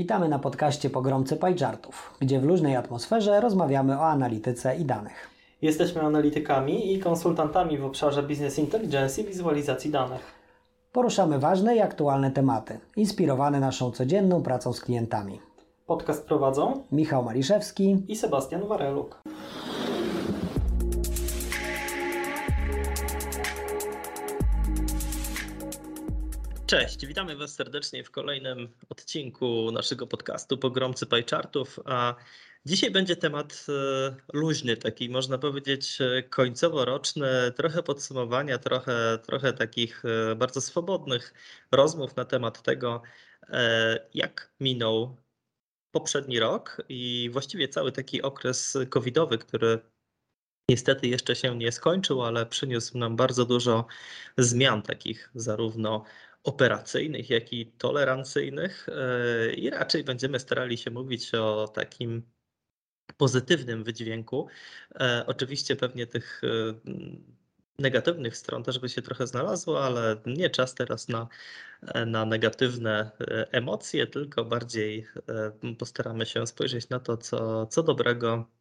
Witamy na podcaście Pogromcy Pajczartów, gdzie w luźnej atmosferze rozmawiamy o analityce i danych. Jesteśmy analitykami i konsultantami w obszarze Business Intelligence i wizualizacji danych. Poruszamy ważne i aktualne tematy, inspirowane naszą codzienną pracą z klientami. Podcast prowadzą Michał Maliszewski i Sebastian Wareluk. Cześć, witamy Was serdecznie w kolejnym odcinku naszego podcastu Pogromcy Pajczartów. A dzisiaj będzie temat e, luźny, taki można powiedzieć e, końcowo-roczny, trochę podsumowania, trochę, trochę takich e, bardzo swobodnych rozmów na temat tego, jak minął poprzedni rok i właściwie cały taki okres covidowy, który niestety jeszcze się nie skończył, ale przyniósł nam bardzo dużo zmian takich zarówno operacyjnych, jak i tolerancyjnych e, i raczej będziemy starali się mówić o takim pozytywnym wydźwięku. E, oczywiście pewnie tych e, negatywnych stron też by się trochę znalazło, ale nie czas teraz na, na negatywne emocje, tylko bardziej postaramy się spojrzeć na to, co, co dobrego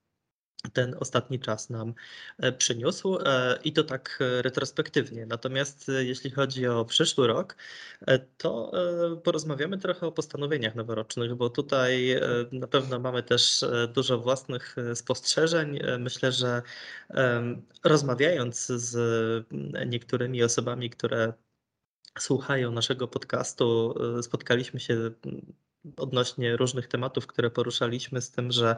ten ostatni czas nam e, przyniósł e, i to tak e, retrospektywnie. Natomiast jeśli chodzi o przyszły rok, to porozmawiamy trochę o postanowieniach noworocznych, bo tutaj na pewno mamy też dużo własnych spostrzeżeń. Myślę, że rozmawiając z niektórymi osobami, które słuchają naszego podcastu, spotkaliśmy się odnośnie różnych tematów, które poruszaliśmy, z tym, że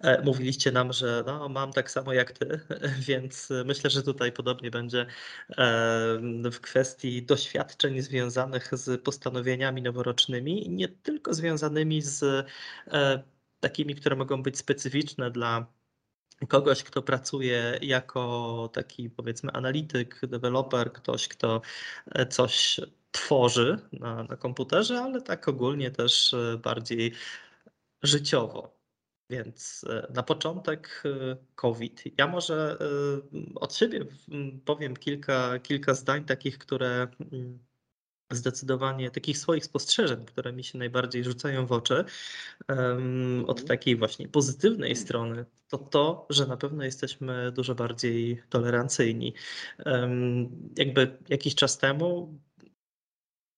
e, mówiliście nam, że no, mam tak samo jak ty, więc myślę, że tutaj podobnie będzie e, w kwestii doświadczeń związanych z postanowieniami noworocznymi, nie tylko związanymi z e, takimi, które mogą być specyficzne dla kogoś, kto pracuje jako taki powiedzmy analityk, deweloper, ktoś, kto coś tworzy na, na komputerze, ale tak ogólnie też e, bardziej życiowo. Więc e, na początek e, COVID. Ja może od siebie powiem kilka, kilka zdań takich, które zdecydowanie takich swoich spostrzeżeń, które mi się najbardziej rzucają w oczy, od takiej właśnie pozytywnej strony, to to, że na pewno jesteśmy dużo bardziej tolerancyjni. Jakby jakiś czas temu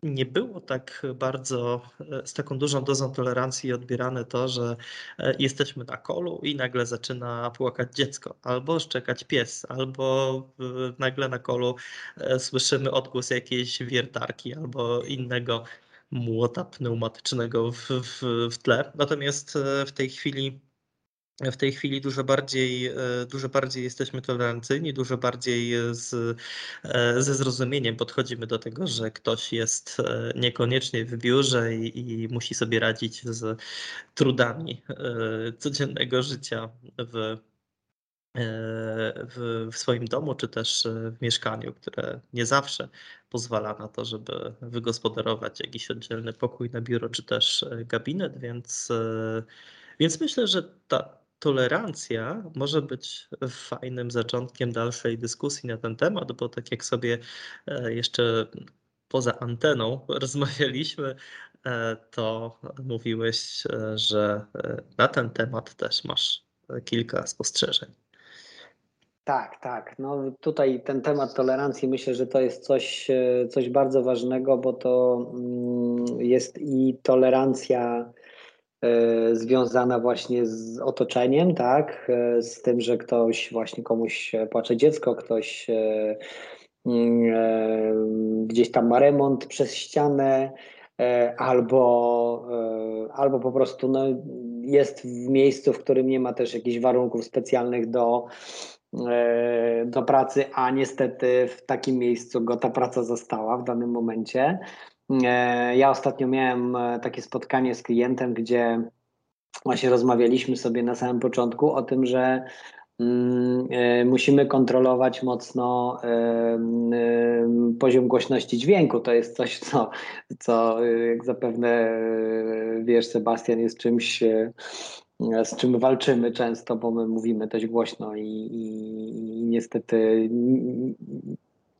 nie było tak bardzo e, z taką dużą dozą tolerancji odbierane to, że e, jesteśmy na kolu i nagle zaczyna płakać dziecko, albo szczekać pies, albo nagle na kolu e, słyszymy odgłos jakiejś wiertarki albo innego młota pneumatycznego w, w, w tle. Natomiast w tej chwili w tej chwili dużo bardziej, e, dużo bardziej jesteśmy tolerancyjni, dużo bardziej z, e, ze zrozumieniem podchodzimy do tego, że ktoś jest e, niekoniecznie w biurze i, i musi sobie radzić z trudami codziennego życia w, w, w, swoim domu, czy też w mieszkaniu, które nie zawsze pozwala na to, żeby wygospodarować jakiś oddzielny pokój na biuro, czy też gabinet, więc, więc myślę, że ta tolerancja może być fajnym zaczątkiem dalszej dyskusji na ten temat, bo tak jak sobie e, jeszcze poza anteną rozmawialiśmy, e, to mówiłeś, e, że na ten temat też masz kilka spostrzeżeń. Tak, tak. No tutaj ten temat tolerancji myślę, że to jest coś, coś bardzo ważnego, bo to mm, jest i tolerancja związana właśnie z otoczeniem, tak, e, z tym, że ktoś właśnie komuś płacze dziecko, ktoś e, mm, gdzieś tam ma remont przez ścianę, albo, albo po prostu no, jest w miejscu, w którym nie ma też jakichś warunków specjalnych do, do pracy, a niestety w takim miejscu go ta praca została w danym momencie. E, ja ostatnio miałem e, takie spotkanie z klientem, gdzie właśnie rozmawialiśmy sobie na samym początku o tym, że mm, e, musimy kontrolować mocno poziom głośności dźwięku. To jest coś, co, co jak zapewne wiesz, Sebastian, jest czymś, z czym walczymy często, bo my mówimy dość głośno i, i, i niestety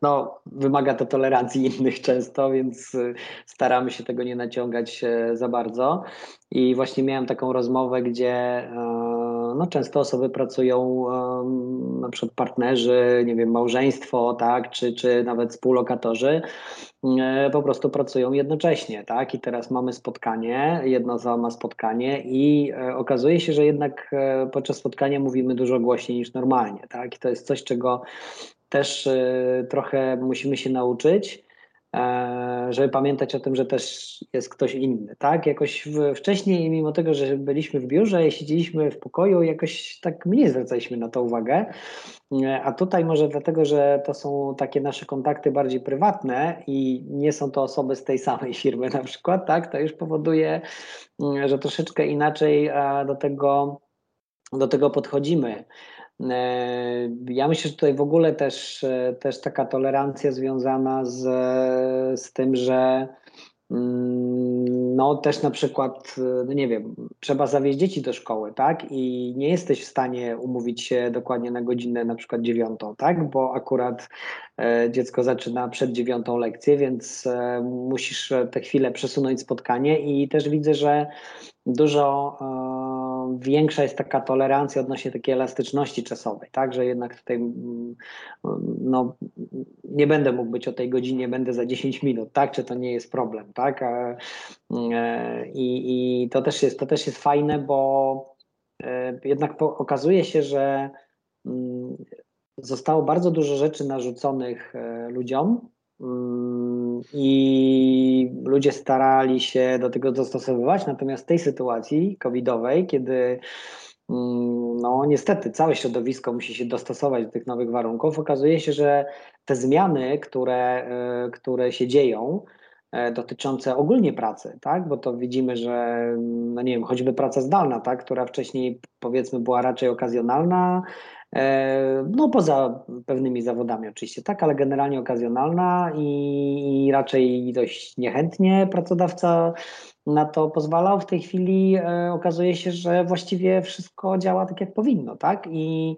no, wymaga to tolerancji innych często, więc y, staramy się tego nie naciągać e, za bardzo. I właśnie miałem taką rozmowę, gdzie e, no, często osoby pracują, na przykład partnerzy, nie wiem, małżeństwo, tak, czy, czy nawet współlokatorzy, e, po prostu pracują jednocześnie, tak, i teraz mamy spotkanie, jedna osoba ma spotkanie i okazuje się, że jednak podczas spotkania mówimy dużo głośniej niż normalnie, tak, i to jest coś, czego też y, trochę musimy się nauczyć, e, żeby pamiętać o tym, że też jest ktoś inny, tak? Jakoś wcześniej, mimo tego, że byliśmy w biurze i siedzieliśmy w pokoju, jakoś tak mniej zwracaliśmy na to uwagę, e, a tutaj może dlatego, że to są takie nasze kontakty bardziej prywatne i nie są to osoby z tej samej firmy na przykład, tak? To już powoduje, mm, że troszeczkę inaczej e, do tego, do tego podchodzimy. E, ja myślę, że tutaj w ogóle też, e, też taka tolerancja związana z, z tym, że mm, no też na przykład, e, no nie wiem, trzeba zawieźć dzieci do szkoły, tak? I nie jesteś w stanie umówić się dokładnie na godzinę na przykład dziewiątą, tak? Bo akurat dziecko zaczyna przed dziewiątą lekcję, więc musisz te chwilę przesunąć spotkanie i też widzę, że dużo większa jest taka tolerancja odnośnie takiej elastyczności czasowej, tak, że jednak tutaj mm, no, nie będę mógł być o tej godzinie, będę za 10 minut, tak, czy to nie jest problem, tak, e, i, i to, też jest, to też jest fajne, bo e, jednak okazuje się, że mm, zostało bardzo dużo rzeczy narzuconych e, ludziom, mm, i ludzie starali się do tego dostosowywać, natomiast w tej sytuacji covidowej, kiedy mm, no niestety całe środowisko musi się dostosować do tych nowych warunków, okazuje się, że te zmiany, które, e, które się dzieją, e, dotyczące ogólnie pracy, tak? Bo to widzimy, że no nie wiem, choćby praca zdalna, tak, która wcześniej powiedzmy była raczej okazjonalna, no poza pewnymi zawodami oczywiście, tak, ale generalnie okazjonalna i, raczej dość niechętnie pracodawca na to pozwalał. W tej chwili e, okazuje się, że właściwie wszystko działa tak, jak powinno, tak? I,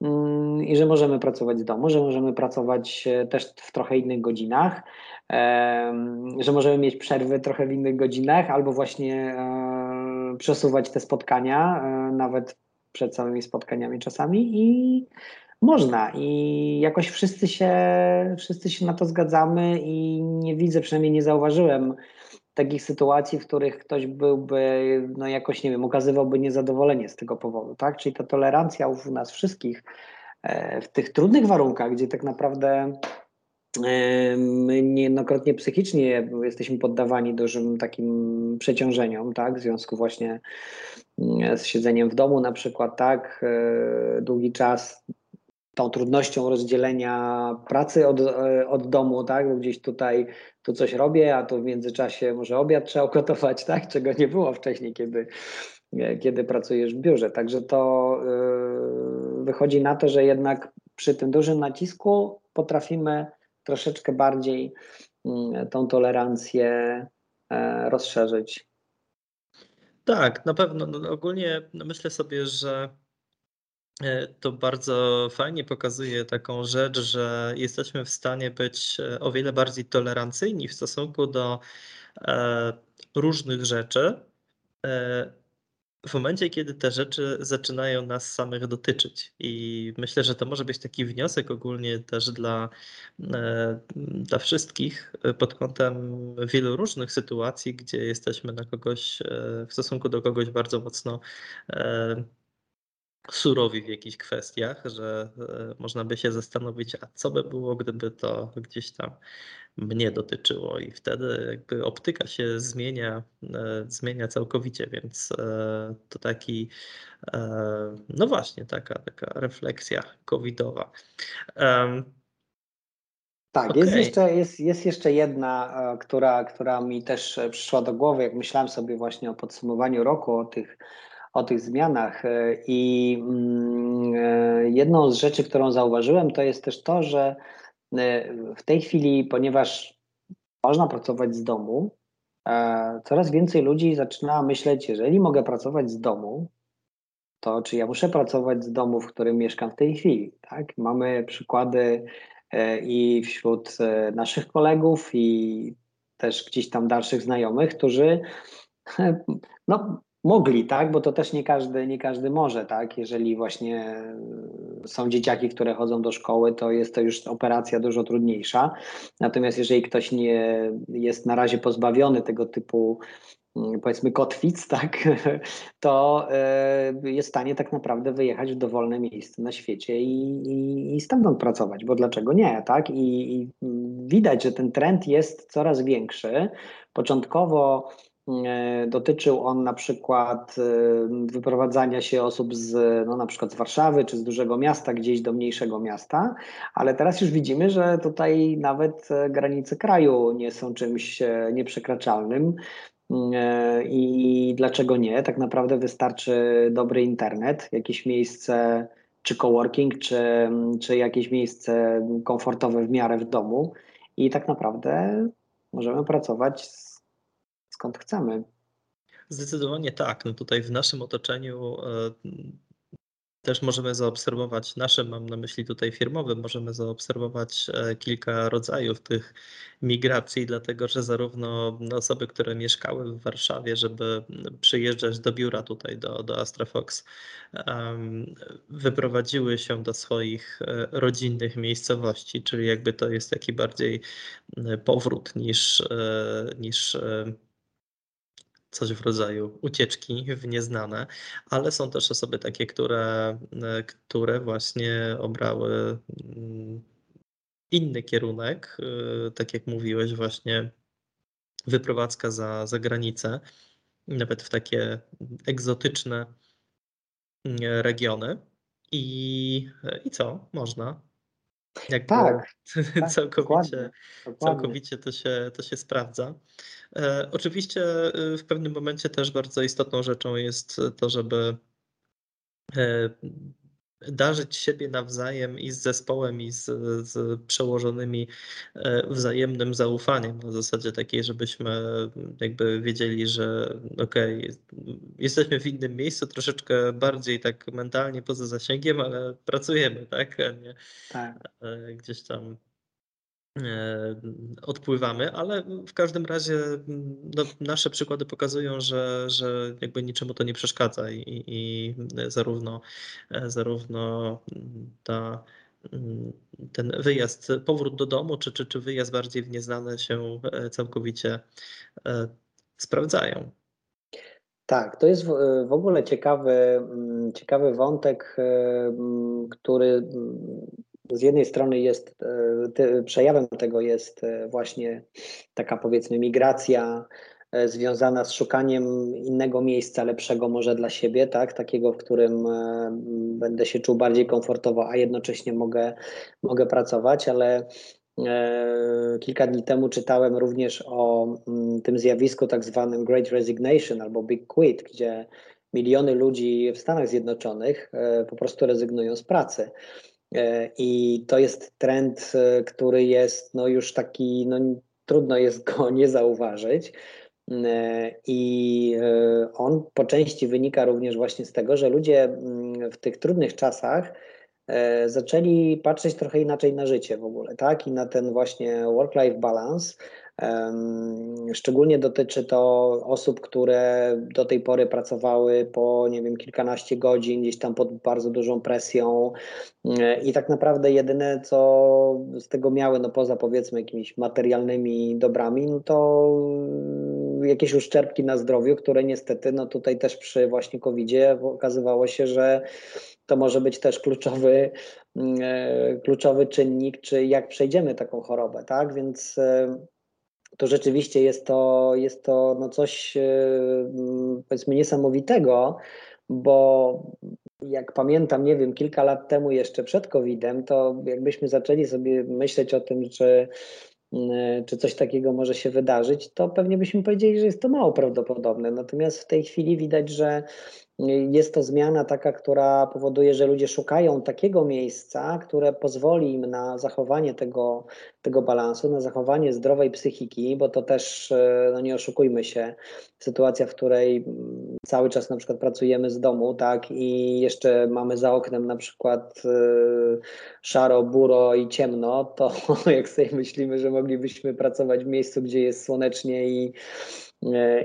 mm, I że możemy pracować z domu, że możemy pracować e, też w trochę innych godzinach, e, że możemy mieć przerwy trochę w innych godzinach, albo właśnie e, przesuwać te spotkania, e, nawet przed samymi spotkaniami czasami i można i jakoś wszyscy się, wszyscy się na to zgadzamy i nie widzę, przynajmniej nie zauważyłem takich sytuacji, w których ktoś byłby, no jakoś, nie wiem, okazywałby niezadowolenie z tego powodu, tak? Czyli ta tolerancja u nas wszystkich e, w tych trudnych warunkach, gdzie tak naprawdę my niejednokrotnie psychicznie jesteśmy poddawani dużym takim przeciążeniom, tak? W związku właśnie z siedzeniem w domu na przykład, tak, e, długi czas, tą trudnością rozdzielenia pracy od, e, od domu, tak, bo gdzieś tutaj tu coś robię, a tu w międzyczasie może obiad trzeba ugotować, tak, czego nie było wcześniej, kiedy, e, kiedy pracujesz w biurze. Także to wychodzi na to, że jednak przy tym dużym nacisku potrafimy troszeczkę bardziej mm, tą tolerancję rozszerzyć. Tak, na pewno. No, ogólnie myślę sobie, że e, to bardzo fajnie pokazuje taką rzecz, że jesteśmy w stanie być e, o wiele bardziej tolerancyjni w stosunku do e, różnych rzeczy, w momencie, kiedy te rzeczy zaczynają nas samych dotyczyć. I myślę, że to może być taki wniosek ogólnie też dla, e, dla wszystkich pod kątem wielu różnych sytuacji, gdzie jesteśmy na kogoś, e, w stosunku do kogoś bardzo mocno e, surowi w jakichś kwestiach, że można by się zastanowić, a co by było, gdyby to gdzieś tam mnie dotyczyło i wtedy jakby optyka się zmienia, e, zmienia całkowicie, więc e, to taki, e, no właśnie, taka, taka refleksja covidowa. Tak, okay. jest, jeszcze, jest, jest jeszcze jedna, która, która mi też przyszła do głowy, jak myślałem sobie właśnie o podsumowaniu roku, o tych, o tych zmianach. I mm, jedną z rzeczy, którą zauważyłem, to jest też to, że E, w tej chwili, ponieważ można pracować z domu, e, coraz więcej ludzi zaczyna myśleć, jeżeli mogę pracować z domu, to czy ja muszę pracować z domu, w którym mieszkam w tej chwili? Tak? Mamy przykłady i wśród naszych kolegów i też gdzieś tam dalszych znajomych, którzy no, mogli, tak, bo to też nie każdy, nie każdy może, tak, jeżeli właśnie są dzieciaki, które chodzą do szkoły, to jest to już operacja dużo trudniejsza, natomiast jeżeli ktoś nie jest na razie pozbawiony tego typu mm, powiedzmy kotwic, tak, to e, jest w stanie tak naprawdę wyjechać w dowolne miejsce na świecie i, i, i stamtąd pracować, bo dlaczego nie, tak, I, i widać, że ten trend jest coraz większy. Początkowo E, dotyczył on na przykład e, wyprowadzania się osób z, no na przykład z Warszawy czy z dużego miasta gdzieś do mniejszego miasta, ale teraz już widzimy, że tutaj nawet e, granice kraju nie są czymś nieprzekraczalnym. I dlaczego nie? Tak naprawdę wystarczy dobry internet, jakieś miejsce, czy coworking, czy, czy jakieś miejsce komfortowe w miarę w domu, i tak naprawdę możemy pracować z skąd chcemy. Zdecydowanie tak. No tutaj w naszym otoczeniu e, też możemy zaobserwować, naszym mam na myśli tutaj firmowym, możemy zaobserwować e, kilka rodzajów tych migracji, dlatego że zarówno osoby, które mieszkały w Warszawie, żeby przyjeżdżać do biura tutaj do, do AstraFox, wyprowadziły się do swoich e, rodzinnych miejscowości, czyli jakby to jest taki bardziej powrót niż, niż coś w rodzaju ucieczki w nieznane, ale są też osoby takie, które, e, które właśnie obrały mm, inny kierunek, e, tak jak mówiłeś, właśnie wyprowadzka za, za granicę, nawet w takie egzotyczne mm, regiony. I, i co? Można. Jakby tak, tak całkowicie, dokładnie, całkowicie to się, to się sprawdza. E, oczywiście e, w pewnym momencie też bardzo istotną rzeczą jest to, żeby e, darzyć siebie nawzajem i z zespołem, i z, z przełożonymi wzajemnym zaufaniem. Na zasadzie takiej, żebyśmy jakby wiedzieli, że okej, okay, jesteśmy w innym miejscu, troszeczkę bardziej tak mentalnie poza zasięgiem, ale pracujemy, tak? A nie tak. gdzieś tam E, odpływamy, ale w każdym razie no, nasze przykłady pokazują, że, że jakby niczemu to nie przeszkadza i, i zarówno, e, zarówno ta, ten wyjazd, powrót do domu, czy, czy, czy wyjazd bardziej w nieznane się e, całkowicie sprawdzają. Tak, to jest w ogóle ciekawy, ciekawy wątek, który z jednej strony jest, e, przejawem tego jest e, właśnie taka powiedzmy migracja e, związana z szukaniem innego miejsca, lepszego może dla siebie, tak? takiego, w którym będę się czuł bardziej komfortowo, a jednocześnie mogę, mogę pracować, ale Kilka dni temu czytałem również o mm, tym zjawisku tak zwanym Great Resignation albo Big Quit, gdzie miliony ludzi w Stanach Zjednoczonych po prostu rezygnują z pracy. E, I to jest trend, e, który jest no już taki, no trudno jest go nie zauważyć. E, I on po części wynika również właśnie z tego, że ludzie mm, w tych trudnych czasach zaczęli patrzeć trochę inaczej na życie w ogóle, tak? I na ten właśnie work-life balance. Szczególnie dotyczy to osób, które do tej pory pracowały po, nie wiem, kilkanaście godzin, gdzieś tam pod bardzo dużą presją i tak naprawdę jedyne, co z tego miały, no poza powiedzmy jakimiś materialnymi dobrami, no to jakieś uszczerbki na zdrowiu, które niestety, no tutaj też przy właśnie COVID-zie okazywało się, że to może być też kluczowy, e, kluczowy czynnik, czy jak przejdziemy taką chorobę, tak? Więc e, to rzeczywiście jest to, jest to no coś e, powiedzmy niesamowitego, bo jak pamiętam, nie wiem, kilka lat temu jeszcze przed COVID-em, to jakbyśmy zaczęli sobie myśleć o tym, czy, e, czy coś takiego może się wydarzyć, to pewnie byśmy powiedzieli, że jest to mało prawdopodobne. Natomiast w tej chwili widać, że jest to zmiana taka, która powoduje, że ludzie szukają takiego miejsca, które pozwoli im na zachowanie tego, tego balansu, na zachowanie zdrowej psychiki, bo to też, e, no nie oszukujmy się, sytuacja, w której mm, cały czas na przykład pracujemy z domu, tak, i jeszcze mamy za oknem na przykład y, szaro, buro i ciemno, to jak sobie myślimy, że moglibyśmy pracować w miejscu, gdzie jest słonecznie i E,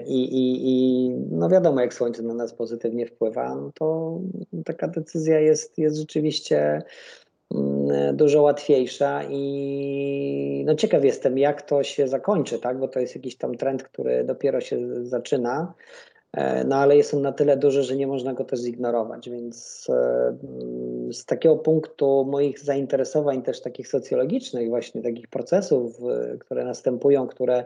I, i, I no wiadomo, jak słońce na nas pozytywnie wpływa, no to taka decyzja jest, jest rzeczywiście mm, dużo łatwiejsza i no ciekaw jestem, jak to się zakończy, tak? bo to jest jakiś tam trend, który dopiero się zaczyna, e, no ale jest on na tyle duży, że nie można go też zignorować, więc e, z takiego punktu moich zainteresowań też takich socjologicznych, właśnie takich procesów, które następują, które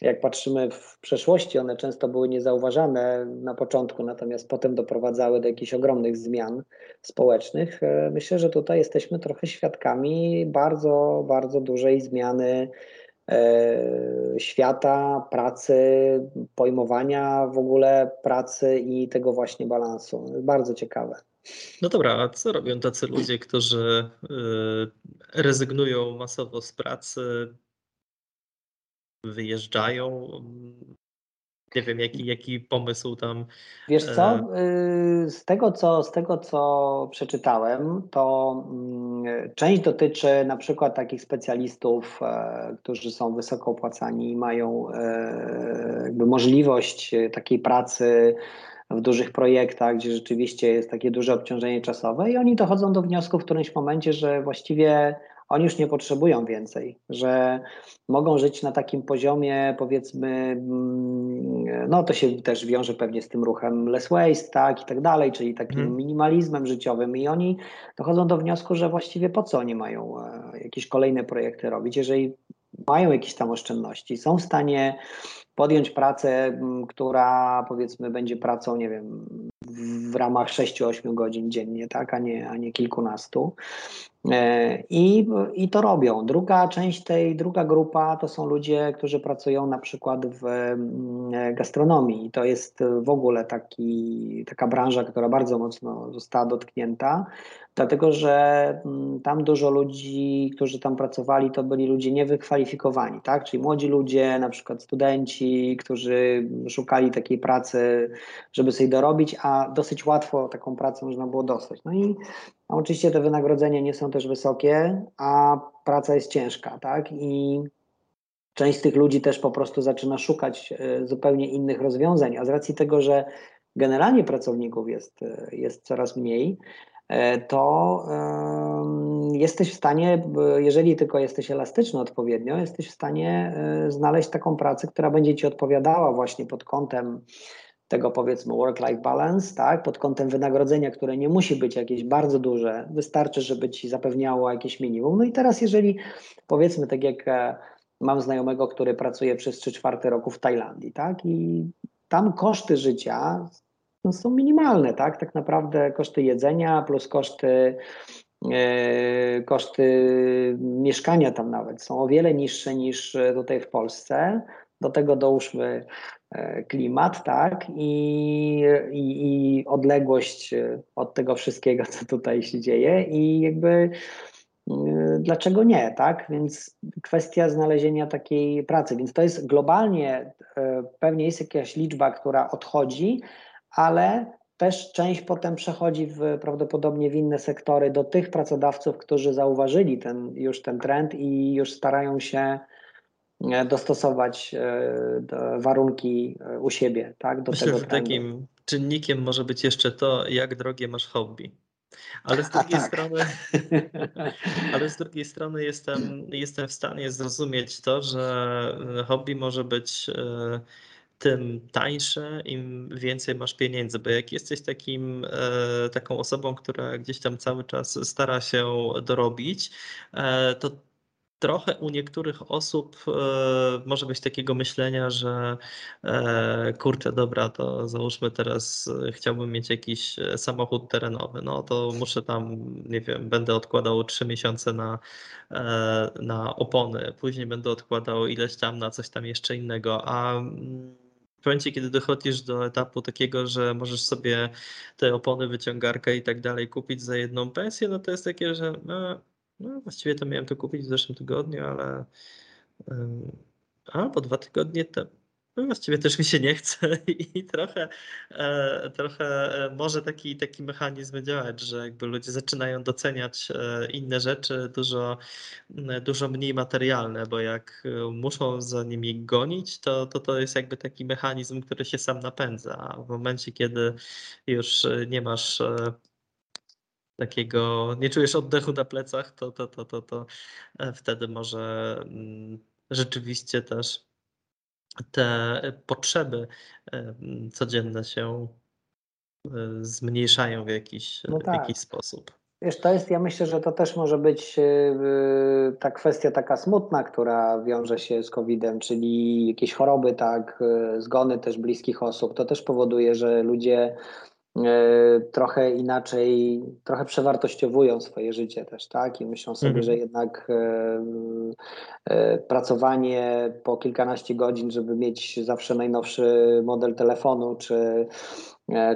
jak patrzymy w przeszłości, one często były niezauważane na początku, natomiast potem doprowadzały do jakichś ogromnych zmian społecznych. E, myślę, że tutaj jesteśmy trochę świadkami bardzo, bardzo dużej zmiany e, świata, pracy, pojmowania w ogóle pracy i tego właśnie balansu. Bardzo ciekawe. No dobra, a co robią tacy ludzie, którzy e, rezygnują masowo z pracy, wyjeżdżają. Nie wiem, jaki, jaki pomysł tam. Wiesz co? E, y, z tego, co, z tego, co przeczytałem, to mm, część dotyczy na przykład takich specjalistów, e, którzy są wysoko opłacani i mają e, jakby możliwość takiej pracy w dużych projektach, gdzie rzeczywiście jest takie duże obciążenie czasowe, i oni dochodzą do wniosku w którymś momencie, że właściwie oni już nie potrzebują więcej, że mogą żyć na takim poziomie, powiedzmy, mm, no to się też wiąże pewnie z tym ruchem less waste, tak, i tak dalej, czyli takim hmm. minimalizmem życiowym i oni dochodzą do wniosku, że właściwie po co oni mają e, jakieś kolejne projekty robić, jeżeli mają jakieś tam oszczędności, są w stanie podjąć pracę, która powiedzmy będzie pracą, nie wiem, w ramach 6-8 godzin dziennie, tak, a nie, a nie kilkunastu. E, I, I to robią. Druga część tej, druga grupa to są ludzie, którzy pracują na przykład w mm, gastronomii. To jest w ogóle taki, taka branża, która bardzo mocno została dotknięta, dlatego że mm, tam dużo ludzi, którzy tam pracowali, to byli ludzie niewykwalifikowani, tak? Czyli młodzi ludzie, na przykład studenci, którzy szukali takiej pracy, żeby sobie dorobić, a dosyć łatwo taką pracę można było dostać. No i oczywiście te wynagrodzenia nie są też wysokie, a praca jest ciężka, tak? I część z tych ludzi też po prostu zaczyna szukać e, zupełnie innych rozwiązań, a z racji tego, że generalnie pracowników jest, e, jest coraz mniej, to jesteś w stanie, jeżeli tylko jesteś elastyczny odpowiednio, jesteś w stanie znaleźć taką pracę, która będzie ci odpowiadała właśnie pod kątem tego powiedzmy work-life balance, tak, pod kątem wynagrodzenia, które nie musi być jakieś bardzo duże, wystarczy, żeby ci zapewniało jakieś minimum. No i teraz, jeżeli powiedzmy, tak jak e, mam znajomego, który pracuje przez 3 czwarte roku w Tajlandii, tak, i tam koszty życia no, są minimalne, tak, tak naprawdę koszty jedzenia plus koszty e, koszty mieszkania tam nawet są o wiele niższe niż tutaj w Polsce. Do tego dołóżmy E, klimat, tak, I, i, i odległość od tego wszystkiego, co tutaj się dzieje, i jakby e, dlaczego nie, tak? Więc kwestia znalezienia takiej pracy. Więc to jest globalnie, pewnie jest jakaś liczba, która odchodzi, ale też część potem przechodzi w, prawdopodobnie w inne sektory do tych pracodawców, którzy zauważyli ten, już ten trend i już starają się E, dostosować e, warunki e, u siebie, tak, do Myślę, tego trendu. że takim czynnikiem może być jeszcze to, jak drogie masz hobby. Ale z drugiej tak. strony, ale z drugiej strony jestem, jestem w stanie zrozumieć to, że hobby może być tym tańsze, im więcej masz pieniędzy, bo jak jesteś takim, taką osobą, która gdzieś tam cały czas stara się dorobić, to trochę u niektórych osób e, może być takiego myślenia, że e, kurczę, dobra, to załóżmy teraz e, chciałbym mieć jakiś samochód terenowy, no to muszę tam, nie wiem, będę odkładał trzy miesiące na, na opony, później będę odkładał ileś tam na coś tam jeszcze innego, a mm, w momencie, kiedy dochodzisz do etapu takiego, że możesz sobie te opony, wyciągarkę i tak dalej kupić za jedną pensję, no to jest takie, że no, no właściwie to miałem to kupić w zeszłym tygodniu, ale albo dwa tygodnie temu no właściwie też mi się nie chce i trochę, e, trochę e, może taki, taki mechanizm działać, że jakby ludzie zaczynają doceniać e, inne rzeczy dużo, dużo mniej materialne, bo jak muszą za nimi gonić, to, to to jest jakby taki mechanizm, który się sam napędza, a w momencie, kiedy już nie masz takiego, nie czujesz oddechu na plecach, to, to, to, to, to wtedy może rzeczywiście też te potrzeby codzienne się e, zmniejszają w jakiś, no tak. w jakiś sposób. Wiesz, to jest, ja myślę, że to też może być e, ta kwestia taka smutna, która wiąże się z COVID-em, czyli jakieś choroby, tak, e, zgony też bliskich osób. To też powoduje, że ludzie E, trochę inaczej, trochę przewartościowują swoje życie też, tak? I myślą sobie, mhm. że jednak e, e, pracowanie po kilkanaście godzin, żeby mieć zawsze najnowszy model telefonu, czy,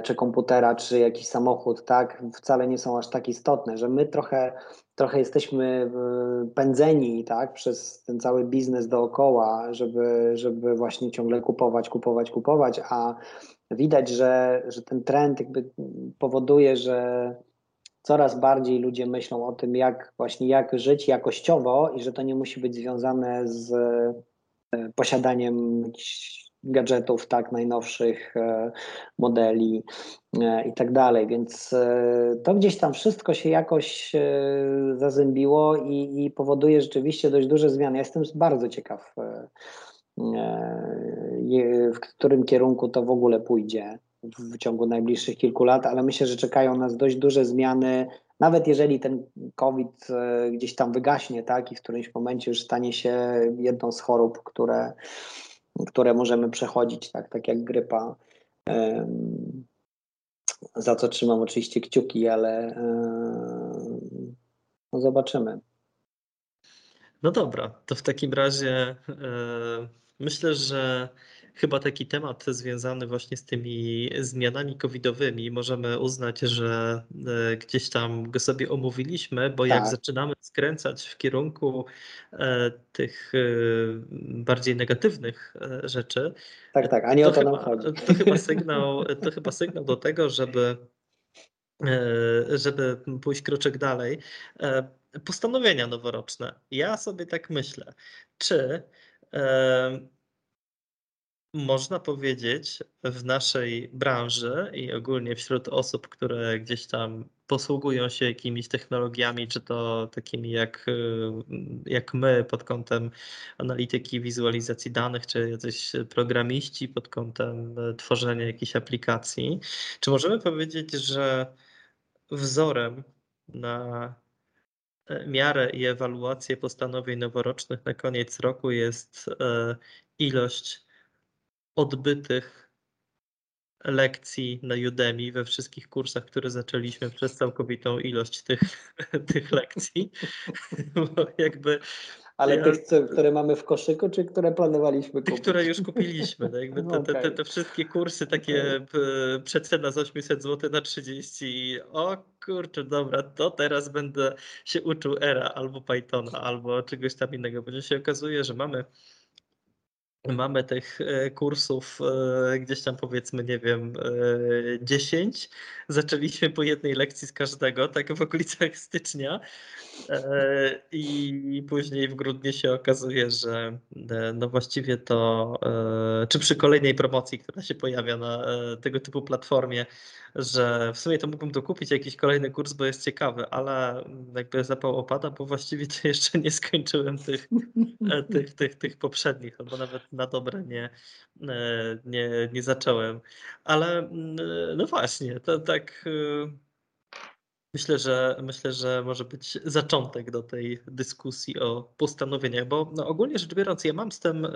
czy komputera, czy jakiś samochód, tak? Wcale nie są aż tak istotne, że my trochę trochę jesteśmy pędzeni tak, przez ten cały biznes dookoła, żeby, żeby właśnie ciągle kupować, kupować, kupować, a widać, że, że ten trend jakby powoduje, że coraz bardziej ludzie myślą o tym, jak właśnie jak żyć jakościowo i że to nie musi być związane z e, posiadaniem gadżetów, tak, najnowszych e, modeli e, i tak dalej. Więc to gdzieś tam wszystko się jakoś zazębiło i, i powoduje rzeczywiście dość duże zmiany. Ja jestem bardzo ciekaw w którym kierunku to w ogóle pójdzie w ciągu najbliższych kilku lat, ale myślę, że czekają nas dość duże zmiany, nawet jeżeli ten COVID e, gdzieś tam wygaśnie, tak, i w którymś momencie już stanie się jedną z chorób, które, które możemy przechodzić, tak, tak jak grypa. Za co trzymam oczywiście kciuki, ale e, no zobaczymy. No dobra, to w takim razie Myślę, że chyba taki temat związany właśnie z tymi zmianami covidowymi możemy uznać, że e, gdzieś tam go sobie omówiliśmy, bo jak tak. zaczynamy skręcać w kierunku e, tych e, bardziej negatywnych rzeczy, tak, tak, a nie o to, to nam chodzi. To chyba sygnał, to chyba sygnał do tego, żeby żeby pójść kroczek dalej. Postanowienia noworoczne. Ja sobie tak myślę, czy można powiedzieć w naszej branży i ogólnie wśród osób, które gdzieś tam posługują się jakimiś technologiami, czy to takimi jak, jak my pod kątem analityki, wizualizacji danych, czy jacyś programiści pod kątem tworzenia jakichś aplikacji, czy możemy powiedzieć, że wzorem na miarę i ewaluację postanowień noworocznych na koniec roku jest e, ilość odbytych lekcji na Udemy we wszystkich kursach, które zaczęliśmy przez całkowitą ilość tych, tych lekcji. Bo jakby ale ja, tych, które mamy w koszyku, czy które planowaliśmy kupić? Tych, które już kupiliśmy. No jakby te, te, te, te, wszystkie kursy takie okay. przecena z 800 zł na 30 o kurczę, dobra, to teraz będę się uczył ERA albo Pythona, albo czegoś tam innego, bo się okazuje, że mamy Mamy tych e, kursów e, gdzieś tam powiedzmy, nie wiem, 10. E, Zaczęliśmy po jednej lekcji z każdego, tak w okolicach stycznia. I później w grudniu się okazuje, że no właściwie to, czy przy kolejnej promocji, która się pojawia na tego typu platformie, że w sumie to mógłbym to kupić jakiś kolejny kurs, bo jest ciekawy, ale jakby zapał opada, bo właściwie to jeszcze nie skończyłem tych, tych, tych, tych poprzednich, albo nawet na dobre nie, e, nie, nie zacząłem. Ale mm, no właśnie, to tak e, Myślę, że myślę, że może być zaczątek do tej dyskusji o postanowieniach, bo no, ogólnie rzecz biorąc, ja mam z tym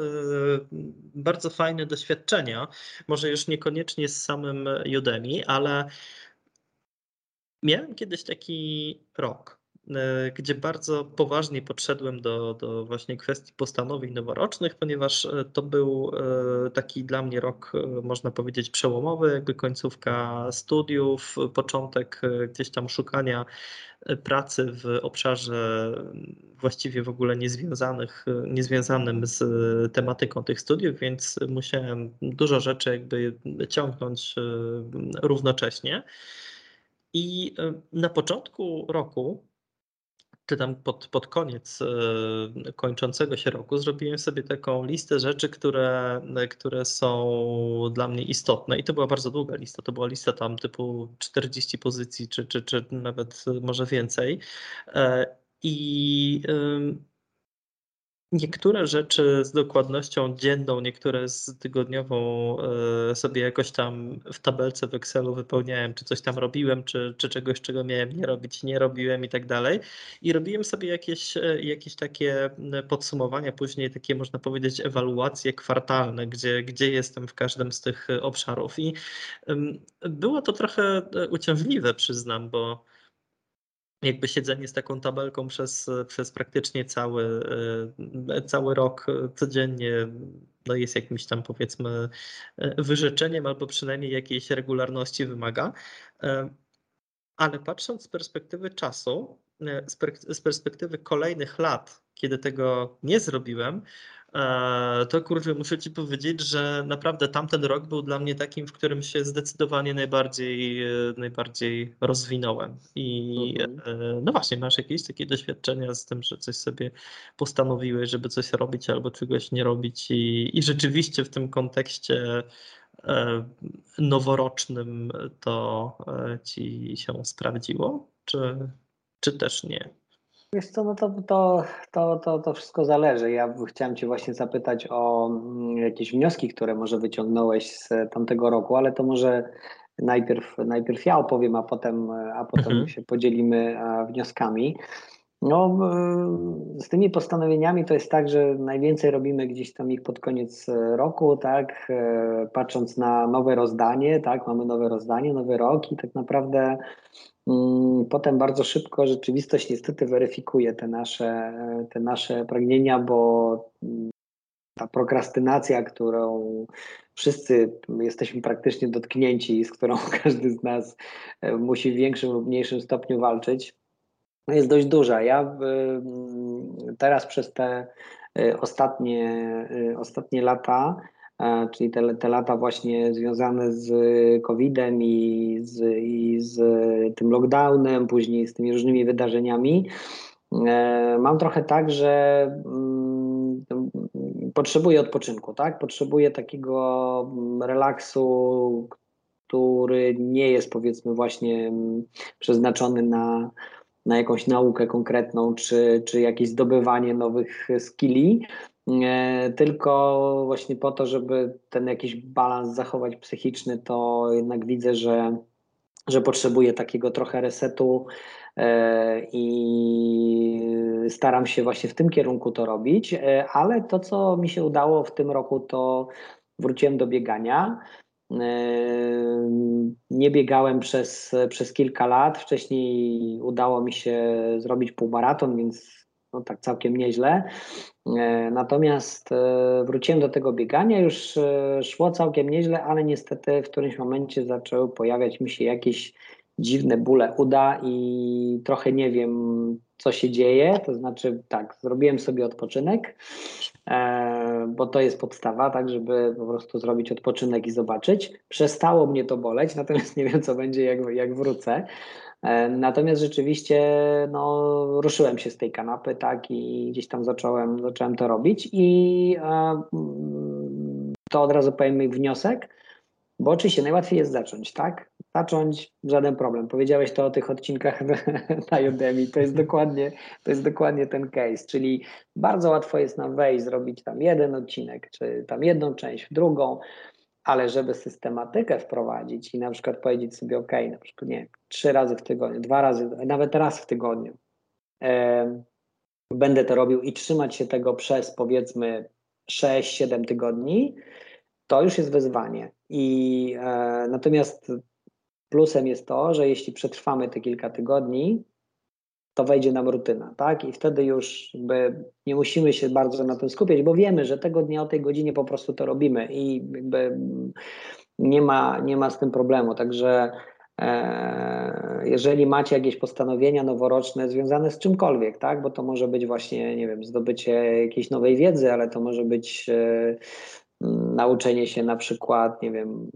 bardzo fajne doświadczenia. Może już niekoniecznie z samym Udemy, ale miałem kiedyś taki rok, gdzie bardzo poważnie podszedłem do, do właśnie kwestii postanowień noworocznych, ponieważ to był taki dla mnie rok, można powiedzieć, przełomowy, jakby końcówka studiów, początek gdzieś tam szukania pracy w obszarze właściwie w ogóle niezwiązanych, niezwiązanym z tematyką tych studiów, więc musiałem dużo rzeczy jakby ciągnąć e, równocześnie. I e, na początku roku czy tam pod, pod koniec e, kończącego się roku zrobiłem sobie taką listę rzeczy, które, które są dla mnie istotne. I to była bardzo długa lista. To była lista tam typu 40 pozycji, czy, czy, czy nawet może więcej. E, I Niektóre rzeczy z dokładnością dzienną, niektóre z tygodniową e, sobie jakoś tam w tabelce w Excelu wypełniałem, czy coś tam robiłem, czy, czy czegoś, czego miałem nie robić, nie robiłem i tak dalej. I robiłem sobie jakieś, e, jakieś takie podsumowania, później takie można powiedzieć ewaluacje kwartalne, gdzie, gdzie jestem w każdym z tych obszarów. I było to trochę e, uciążliwe, przyznam, bo jakby siedzenie z taką tabelką przez, przez praktycznie cały, e, cały rok codziennie no jest jakimś tam powiedzmy e, wyrzeczeniem albo przynajmniej jakiejś regularności wymaga. E, ale patrząc z perspektywy czasu, z perspektywy kolejnych lat, kiedy tego nie zrobiłem, E, to kurczę, muszę ci powiedzieć, że naprawdę tamten rok był dla mnie takim, w którym się zdecydowanie najbardziej, e, najbardziej rozwinąłem. I mhm. E, no właśnie, masz jakieś takie doświadczenia z tym, że coś sobie postanowiłeś, żeby coś robić albo czegoś nie robić i, i rzeczywiście w tym kontekście noworocznym to ci się sprawdziło, czy, czy też nie? Wiesz co, no to, to, to, to, to wszystko zależy. Ja chciałem Cię właśnie zapytać o mm, jakieś wnioski, które może wyciągnąłeś z tamtego roku, ale to może najpierw, najpierw ja opowiem, a potem, a potem mhm. się podzielimy wnioskami. No, z tymi postanowieniami to jest tak, że najwięcej robimy gdzieś tam ich pod koniec roku, tak, e, patrząc na nowe rozdanie, tak, mamy nowe rozdanie, nowy rok i tak naprawdę Mm, potem bardzo szybko rzeczywistość niestety weryfikuje te nasze, te nasze pragnienia, bo mm, ta prokrastynacja, którą wszyscy jesteśmy praktycznie dotknięci, z którą każdy z nas e, musi w większym lub mniejszym stopniu walczyć, jest dość duża. Ja mm, teraz przez te e, ostatnie, e, ostatnie lata E, czyli te, te lata właśnie związane z COVID-em i z, i z tym lockdownem, później z tymi różnymi wydarzeniami. E, mam trochę tak, że mm, potrzebuję odpoczynku, tak? Potrzebuję takiego mm, relaksu, który nie jest powiedzmy właśnie mm, przeznaczony na, na jakąś naukę konkretną, czy, czy jakieś zdobywanie nowych skilli, tylko właśnie po to, żeby ten jakiś balans zachować psychiczny, to jednak widzę, że, że potrzebuję takiego trochę resetu e, i staram się właśnie w tym kierunku to robić, e, ale to, co mi się udało w tym roku, to wróciłem do biegania. E, nie biegałem przez, przez kilka lat. Wcześniej udało mi się zrobić półmaraton, więc no tak całkiem nieźle. E, natomiast e, wróciłem do tego biegania, już szło całkiem nieźle, ale niestety w którymś momencie zaczęły pojawiać mi się jakieś dziwne bóle uda i trochę nie wiem, co się dzieje. To znaczy, tak, zrobiłem sobie odpoczynek, bo to jest podstawa, tak, żeby po prostu zrobić odpoczynek i zobaczyć. Przestało mnie to boleć, natomiast nie wiem, co będzie, jak, jak wrócę. E, natomiast rzeczywiście no, ruszyłem się z tej kanapy, tak, i gdzieś tam zacząłem, zacząłem to robić i e, to od razu powiem mój wniosek, bo oczywiście najłatwiej jest zacząć, tak? Zacząć, żaden problem. Powiedziałeś to o tych odcinkach na Udemy, to jest dokładnie, to jest dokładnie ten case, czyli bardzo łatwo jest nam wejść, zrobić tam jeden odcinek, czy tam jedną część, drugą, ale żeby systematykę wprowadzić i na przykład powiedzieć sobie, OK, na przykład nie, trzy razy w tygodniu, dwa razy, nawet raz w tygodniu, będę to robił i trzymać się tego przez powiedzmy 6-7 tygodni, to już jest wyzwanie. I e, natomiast plusem jest to, że jeśli przetrwamy te kilka tygodni, to wejdzie nam rutyna, tak? I wtedy już jakby nie musimy się bardzo na tym skupiać, bo wiemy, że tego dnia o tej godzinie po prostu to robimy i jakby nie ma, nie ma z tym problemu. Także e, jeżeli macie jakieś postanowienia noworoczne związane z czymkolwiek, tak? Bo to może być właśnie, nie wiem, zdobycie jakiejś nowej wiedzy, ale to może być e, nauczenie się na przykład, nie wiem,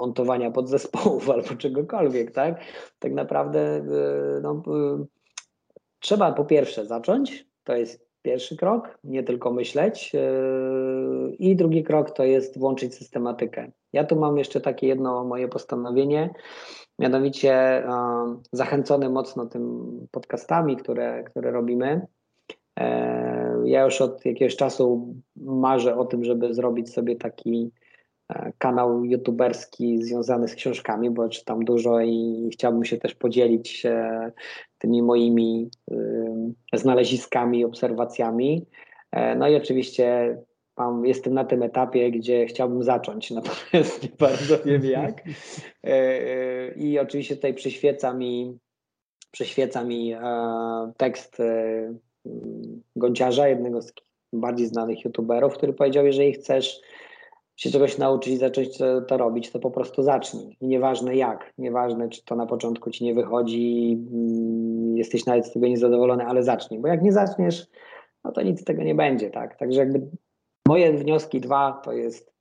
montowania podzespołów albo czegokolwiek, tak? Tak naprawdę e, no, trzeba po pierwsze zacząć, to jest pierwszy krok, nie tylko myśleć. Yy, I drugi krok to jest włączyć systematykę. Ja tu mam jeszcze takie jedno moje postanowienie, mianowicie zachęcony mocno tym podcastami, które, które robimy. Yy, ja już od jakiegoś czasu marzę o tym, żeby zrobić sobie taki e, kanał youtuberski związany z książkami, bo czytam dużo i chciałbym się też podzielić e, tymi moimi znaleziskami, obserwacjami. E, no i oczywiście mam, jestem na tym etapie, gdzie chciałbym zacząć, natomiast nie bardzo wiem jak. E, e, I oczywiście tutaj przyświeca mi, przyświeca mi tekst Gonciarza, jednego z bardziej znanych youtuberów, który powiedział, jeżeli chcesz się czegoś nauczyć i zacząć to, robić, to po prostu zacznij. Nieważne jak, nieważne czy to na początku ci nie wychodzi, mm, jesteś nawet z tego niezadowolony, ale zacznij, bo jak nie zaczniesz, no to nic z tego nie będzie, tak? Także jakby moje wnioski dwa to jest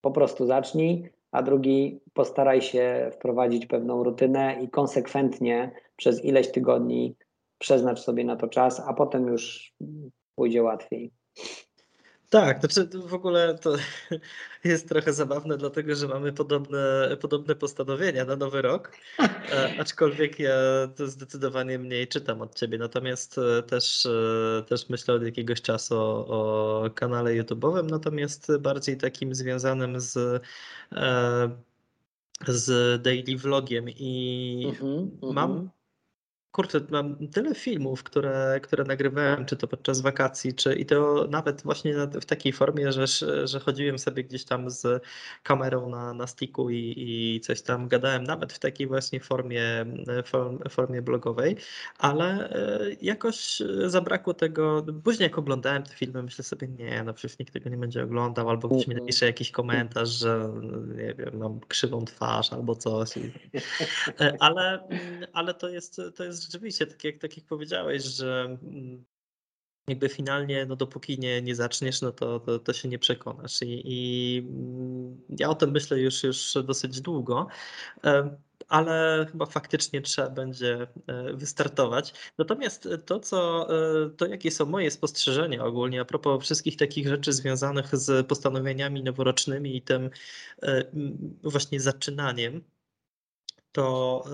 po prostu zacznij, a drugi postaraj się wprowadzić pewną rutynę i konsekwentnie przez ileś tygodni przeznacz sobie na to czas, a potem już pójdzie łatwiej. Tak, znaczy w ogóle to jest trochę zabawne, dlatego że mamy podobne, podobne postanowienia na nowy rok, e, aczkolwiek ja zdecydowanie mniej czytam od ciebie, natomiast e, też, e, też myślę od jakiegoś czasu o, o kanale YouTube'owym, natomiast bardziej takim związanym z z daily vlogiem i mm -hmm, mam mm -hmm kurczę, mam tyle filmów, które, które nagrywałem, czy to podczas wakacji, czy i to nawet właśnie w takiej formie, że, że chodziłem sobie gdzieś tam z kamerą na, na sticku i, i coś tam gadałem, nawet w takiej właśnie formie, form, formie blogowej, ale e, jakoś zabrakło tego. Później jak oglądałem te filmy, myślę sobie, nie, no przecież nikt tego nie będzie oglądał, albo ktoś mi napisze jakiś komentarz, że nie wiem, mam krzywą twarz albo coś. E, ale, ale to jest, to jest rzeczywiście, tak jak, tak jak powiedziałeś, że mm, jakby finalnie, no dopóki nie, nie zaczniesz, no to, to, to się nie przekonasz. I, I, mm, ja o tym myślę już, już dosyć długo, ale chyba faktycznie trzeba będzie e, wystartować. Natomiast to, co, e, to jakie są moje spostrzeżenia ogólnie a propos wszystkich takich rzeczy związanych z postanowieniami noworocznymi i tym e, właśnie zaczynaniem, to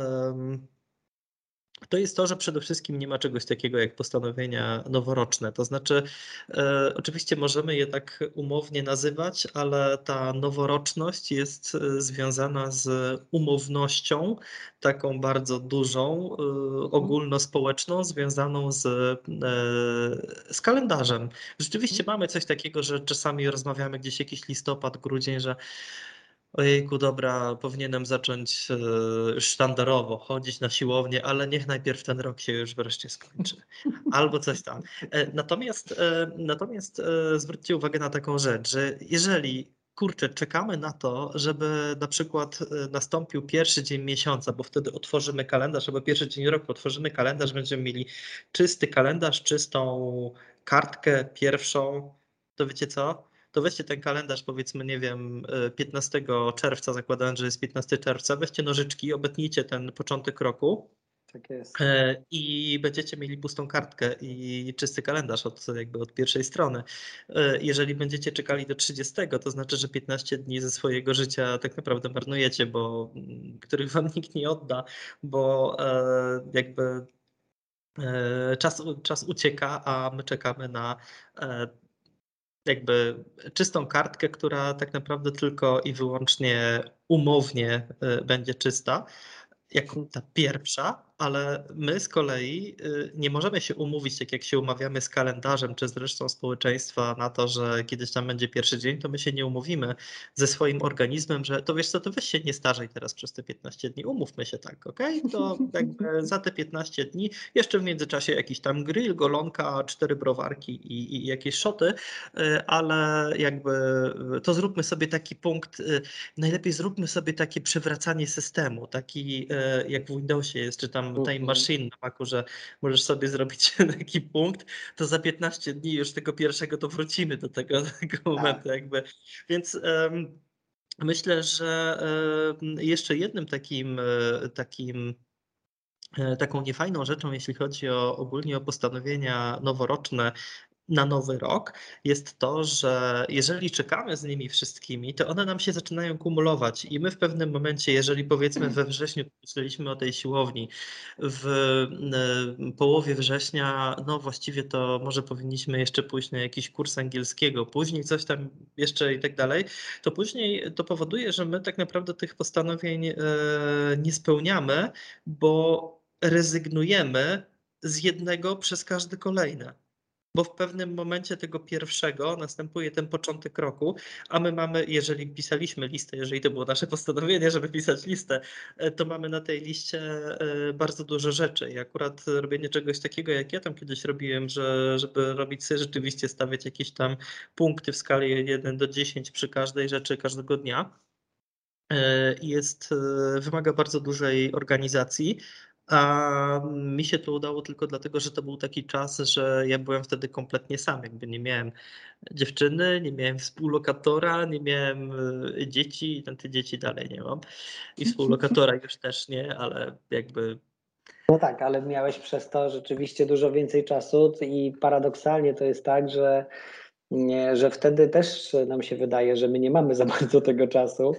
to jest to, że przede wszystkim nie ma czegoś takiego jak postanowienia noworoczne. To znaczy, e, oczywiście możemy je tak umownie nazywać, ale ta noworoczność jest e, związana z umownością, taką bardzo dużą, e, ogólnospołeczną, związaną z, e, z kalendarzem. Rzeczywiście mamy coś takiego, że czasami rozmawiamy gdzieś jakiś listopad, grudzień, że ojejku, dobra, powinienem zacząć e, sztandarowo chodzić na siłownię, ale niech najpierw ten rok się już wreszcie skończy. Albo coś tam. E, natomiast, e, natomiast zwróćcie uwagę na taką rzecz, że jeżeli kurczę, czekamy na to, żeby na przykład nastąpił pierwszy dzień miesiąca, bo wtedy otworzymy kalendarz, albo pierwszy dzień roku otworzymy kalendarz, będziemy mieli czysty kalendarz, czystą kartkę pierwszą, to wiecie co? To weźcie ten kalendarz, powiedzmy, nie wiem, 15 e, czerwca, zakładając, że jest 15 czerwca, weźcie nożyczki, obetnijcie ten początek roku. Tak jest. E, I będziecie mieli pustą kartkę i czysty kalendarz od, jakby od pierwszej strony. E, jeżeli będziecie czekali do 30, to znaczy, że 15 dni ze swojego życia tak naprawdę marnujecie, bo mm, których wam nikt nie odda, bo jakby czas, czas ucieka, a my czekamy na jakby czystą kartkę, która tak naprawdę tylko i wyłącznie umownie e, będzie czysta, jako ta pierwsza, ale my z kolei y, nie możemy się umówić, tak jak się umawiamy z kalendarzem czy z resztą społeczeństwa na to, że kiedyś tam będzie pierwszy dzień, to my się nie umówimy ze swoim organizmem, że to wiesz co, to weź się nie starzej teraz przez te 15 dni, umówmy się tak, ok? To jakby za te 15 dni jeszcze w międzyczasie jakiś tam grill, golonka, cztery browarki i, i jakieś szoty, y, ale jakby to zróbmy sobie taki punkt, y, najlepiej zróbmy sobie takie przywracanie systemu, taki jak w Windowsie jest, czy tam Time mhm. Machine na Macu, że możesz sobie zrobić taki punkt, to za 15 dni już tego pierwszego to wrócimy do tego, do tego tak. momentu jakby. Więc um, myślę, że jeszcze jednym takim e, takim e, taką niefajną rzeczą, jeśli chodzi o ogólnie o postanowienia noworoczne, na nowy rok jest to, że jeżeli czekamy z nimi wszystkimi, to one nam się zaczynają kumulować i my w pewnym momencie, jeżeli powiedzmy we wrześniu myśleliśmy o tej siłowni, w e, połowie września, no właściwie to może powinniśmy jeszcze pójść na jakiś kurs angielskiego, później coś tam jeszcze i tak dalej, to później to powoduje, że my tak naprawdę tych postanowień e, nie spełniamy, bo rezygnujemy z jednego przez każdy kolejne bo w pewnym momencie tego pierwszego następuje ten początek roku, a my mamy, jeżeli pisaliśmy listę, jeżeli to było nasze postanowienie, żeby pisać listę, e, to mamy na tej liście e, bardzo dużo rzeczy. I akurat robienie czegoś takiego, jak ja tam kiedyś robiłem, że, żeby robić sobie rzeczywiście stawiać jakieś tam punkty w skali 1 do 10 przy każdej rzeczy każdego dnia, e, jest, wymaga bardzo dużej organizacji, a mi się to udało tylko dlatego, że to był taki czas, że ja byłem wtedy kompletnie sam. Jakby nie miałem dziewczyny, nie miałem współlokatora, nie miałem e, dzieci i te dzieci dalej nie mam. I współlokatora już też nie, ale jakby. No tak, ale miałeś przez to rzeczywiście dużo więcej czasu i paradoksalnie to jest tak, że że wtedy też nam się wydaje, że my nie mamy za bardzo tego czasu.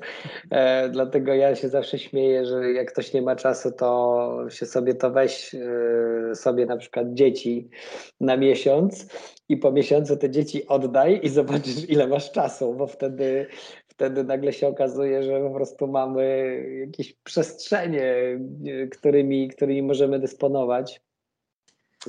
E, dlatego ja się zawsze śmieję, że jak ktoś nie ma czasu, to się sobie to weź e, sobie na przykład dzieci na miesiąc i po miesiącu te dzieci oddaj i zobaczysz, ile masz czasu, bo wtedy, wtedy nagle się okazuje, że po prostu mamy jakieś przestrzenie, którymi, którymi możemy dysponować.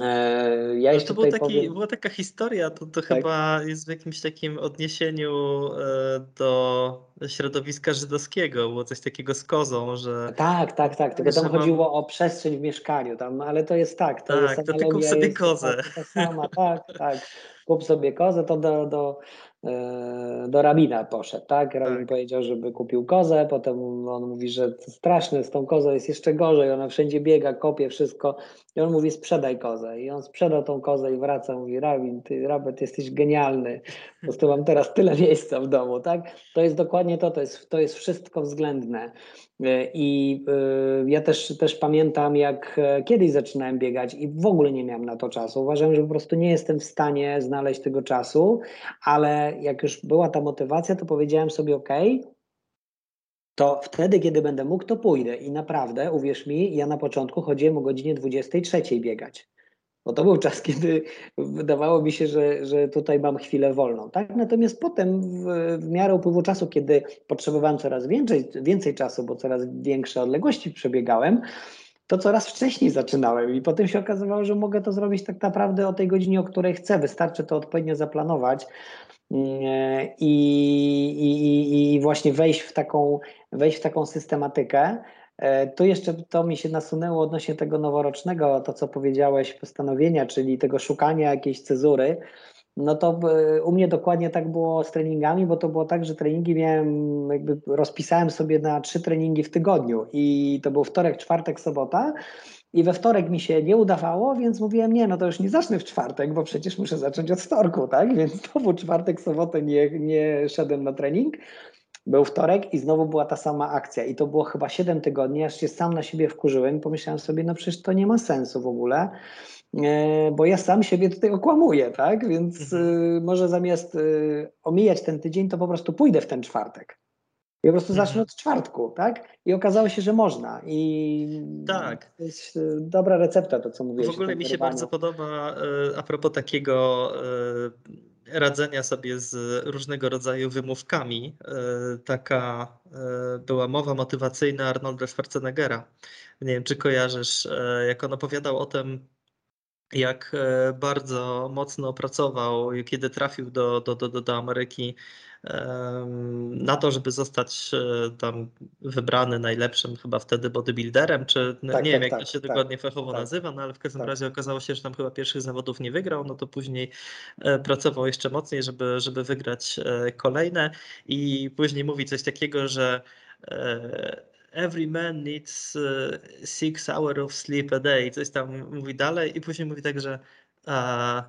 E, ja no to był taki, powiem... była taka historia, to, to tak. chyba jest w jakimś takim odniesieniu e, do środowiska żydowskiego, było coś takiego z kozą, że... Tak, tak, tak, tylko tam chodziło mam... o przestrzeń w mieszkaniu, tam, ale to jest tak. To tak, jest to ty kup sobie kozę. Tak, sama, tak, tak, kup sobie kozę, to do, do, do rabina poszedł, tak? Rabin tak. powiedział, żeby kupił kozę, potem on mówi, że straszne, z tą kozą jest jeszcze gorzej, ona wszędzie biega, kopie wszystko i on mówi sprzedaj kozę i on sprzedał tą kozę i wraca, mówi rabin, ty Rabet jesteś genialny, po prostu mam teraz tyle miejsca w domu, tak? To jest dokładnie to, to jest, to jest wszystko względne e, i y, ja też, też pamiętam, jak kiedyś zaczynałem biegać i w ogóle nie miałem na to czasu, uważałem, że po prostu nie jestem w stanie znaleźć tego czasu, ale jak już była ta motywacja, to powiedziałem sobie, OK, to wtedy, kiedy będę mógł, to pójdę. I naprawdę, uwierz mi, ja na początku chodziłem o godzinie 23 biegać. Bo to był czas, kiedy wydawało mi się, że, że tutaj mam chwilę wolną. Tak? Natomiast potem, w, w miarę upływu czasu, kiedy potrzebowałem coraz więcej, więcej czasu, bo coraz większe odległości przebiegałem, to coraz wcześniej zaczynałem i potem się okazywało, że mogę to zrobić tak naprawdę o tej godzinie, o której chcę. Wystarczy to odpowiednio zaplanować i, i, i właśnie wejść w taką, wejść w taką systematykę. E, tu jeszcze to mi się nasunęło odnośnie tego noworocznego, to co powiedziałeś, postanowienia, czyli tego szukania jakiejś cezury. No to e, u mnie dokładnie tak było z treningami, bo to było tak, że treningi miałem, jakby rozpisałem sobie na trzy treningi w tygodniu i to był wtorek, czwartek, sobota i we wtorek mi się nie udawało, więc mówiłem, nie, no to już nie zacznę w czwartek, bo przecież muszę zacząć od wtorku, tak? Więc znowu czwartek, sobotę nie, nie szedłem na trening. Był wtorek i znowu była ta sama akcja. I to było chyba 7 tygodni, aż się sam na siebie wkurzyłem. Pomyślałem sobie, no przecież to nie ma sensu w ogóle, e, bo ja sam siebie tutaj okłamuję, tak? Więc mhm. e, może zamiast e, omijać ten tydzień, to po prostu pójdę w ten czwartek. I po prostu mhm. zacznę od czwartku, tak? I okazało się, że można. I tak. to jest e, dobra recepta, to co mówię. W ogóle mi się bardzo podoba a propos takiego radzenia sobie z różnego rodzaju wymówkami. E, taka e, była mowa motywacyjna Arnolda Schwarzeneggera. Nie wiem, czy kojarzysz, jak on opowiadał o tym, jak bardzo mocno pracował, kiedy trafił do, do, do, do Ameryki na to, żeby zostać e, tam wybrany najlepszym chyba wtedy bodybuilderem, czy no, tak, nie tak, wiem jak tak, to się tak, dokładnie fachowo tak. nazywa, no ale w każdym tak. razie okazało się, że tam chyba pierwszych zawodów nie wygrał, no to później e, pracował jeszcze mocniej, żeby, żeby wygrać e, kolejne i później mówi coś takiego, że every man needs six hours of sleep a day, coś tam mówi dalej i później mówi tak, że uh,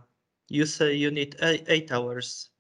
you say you need eight hours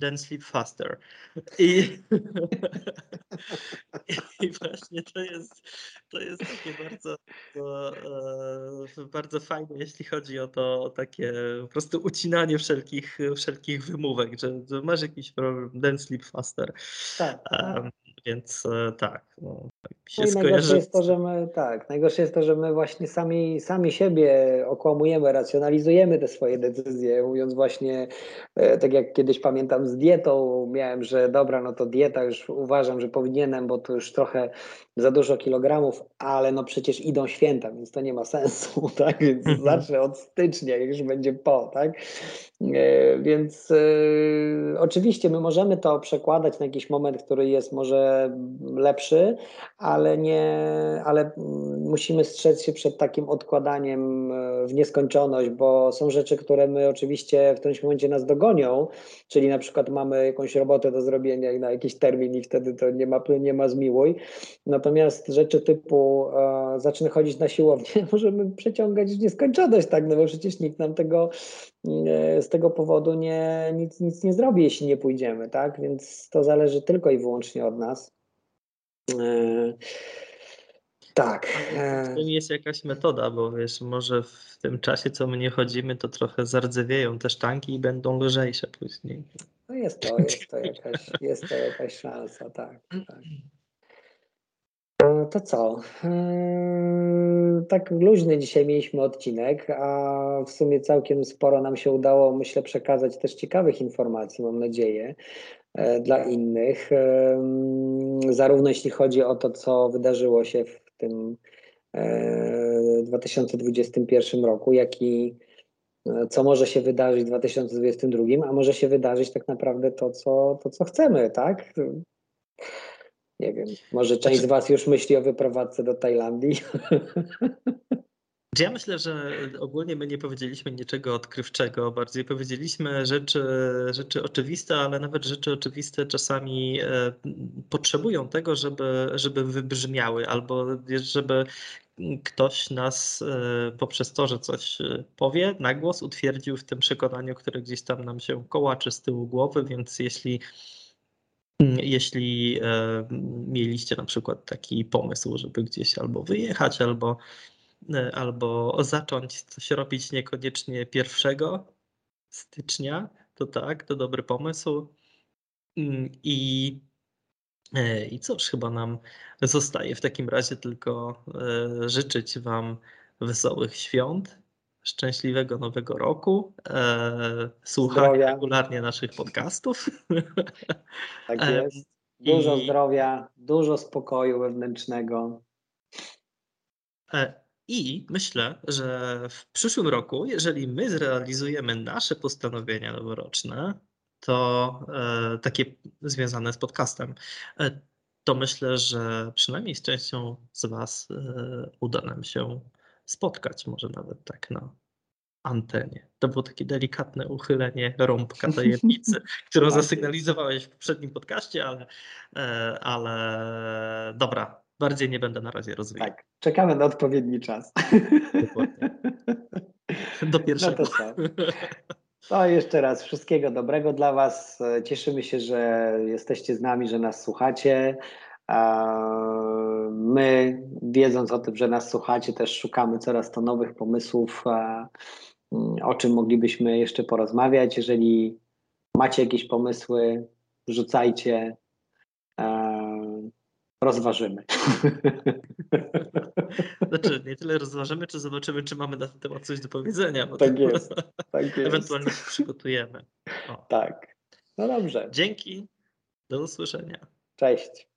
then sleep faster. I, I właśnie to jest, to jest takie bardzo, bardzo, bardzo fajne, jeśli chodzi o to o takie po prostu ucinanie wszelkich, wszelkich wymówek, że, że masz jakiś problem, then sleep faster. Tak. Um, więc e, tak. No, tak się no i najgorsze jest to, że my tak, najgorsze jest to, że my właśnie sami, sami siebie okłamujemy, racjonalizujemy te swoje decyzje, mówiąc właśnie, e, tak jak kiedyś pamiętam z dietą, miałem, że dobra, no to dieta już uważam, że powinienem, bo to już trochę za dużo kilogramów, ale no przecież idą święta, więc to nie ma sensu, tak? Więc mhm. zacznę od stycznia, już będzie po, tak? E, więc oczywiście my możemy to przekładać na jakiś moment, który jest może lepszy, ale nie, ale musimy strzec się przed takim odkładaniem e, w nieskończoność, bo są rzeczy, które my oczywiście w którymś momencie nas dogonią, czyli na przykład mamy jakąś robotę do zrobienia i na jakiś termin i wtedy to nie ma, nie ma zmiłuj. Natomiast rzeczy typu e, zacznę chodzić na siłownię, możemy przeciągać w nieskończoność, tak, no bo przecież nikt nam tego z tego powodu nie, nic, nic nie zrobi, jeśli nie pójdziemy, tak, więc to zależy tylko i wyłącznie od nas. E, tak. W tym jest jakaś metoda, bo wiesz, może w tym czasie, co my nie chodzimy, to trochę zardzewieją te sztanki i będą lżejsze później. No jest to, jest to jakaś, jest to jakaś szansa, tak. tak. To co? Tak luźny dzisiaj mieliśmy odcinek, a w sumie całkiem sporo nam się udało, myślę, przekazać też ciekawych informacji, mam nadzieję, e, dla innych. Zarówno jeśli chodzi o to, co wydarzyło się w tym 2021 e, roku, jak i e, co może się wydarzyć w 2022, a może się wydarzyć tak naprawdę to, co, to, co chcemy, tak? Nie wiem, może część znaczy... z Was już myśli o wyprowadzce do Tajlandii. Ja myślę, że ogólnie my nie powiedzieliśmy niczego odkrywczego, bardziej powiedzieliśmy rzeczy, rzeczy oczywiste, ale nawet rzeczy oczywiste czasami e, potrzebują tego, żeby, żeby wybrzmiały albo żeby ktoś nas e, poprzez to, że coś powie na głos, utwierdził w tym przekonaniu, które gdzieś tam nam się kołaczy z tyłu głowy, więc jeśli jeśli mieliście na przykład taki pomysł, żeby gdzieś albo wyjechać, albo E, albo zacząć coś robić niekoniecznie 1 stycznia, to tak, to dobry pomysł. Mm, I, e, i cóż, chyba nam zostaje w takim razie tylko e, życzyć Wam wesołych świąt, szczęśliwego nowego roku, słuchania zdrowia. regularnie naszych podcastów. Tak jest. Dużo I... zdrowia, dużo spokoju wewnętrznego. I myślę, że w przyszłym roku, jeżeli my zrealizujemy nasze postanowienia noworoczne, to e, takie związane z podcastem, e, to myślę, że przynajmniej z częścią z Was e, uda nam się spotkać, może nawet tak na antenie. To było takie delikatne uchylenie rąbka tajemnicy, którą tak. zasygnalizowałeś w poprzednim podcaście, ale, e, ale dobra, Bardziej nie będę na razie rozwijał. Tak, czekamy na odpowiedni czas. Dokładnie. Do pierwszego. No to, to jeszcze raz wszystkiego dobrego dla Was. Cieszymy się, że jesteście z nami, że nas słuchacie. My, wiedząc o tym, że nas słuchacie, też szukamy coraz to nowych pomysłów, o czym moglibyśmy jeszcze porozmawiać. Jeżeli macie jakieś pomysły, rzucajcie rozważymy. Znaczy, nie tyle rozważymy, czy zobaczymy, czy mamy na ten temat coś do powiedzenia. Tak jest. Tak jest. Ewentualnie się przygotujemy. O. Tak. No dobrze. Dzięki. Do usłyszenia. Cześć.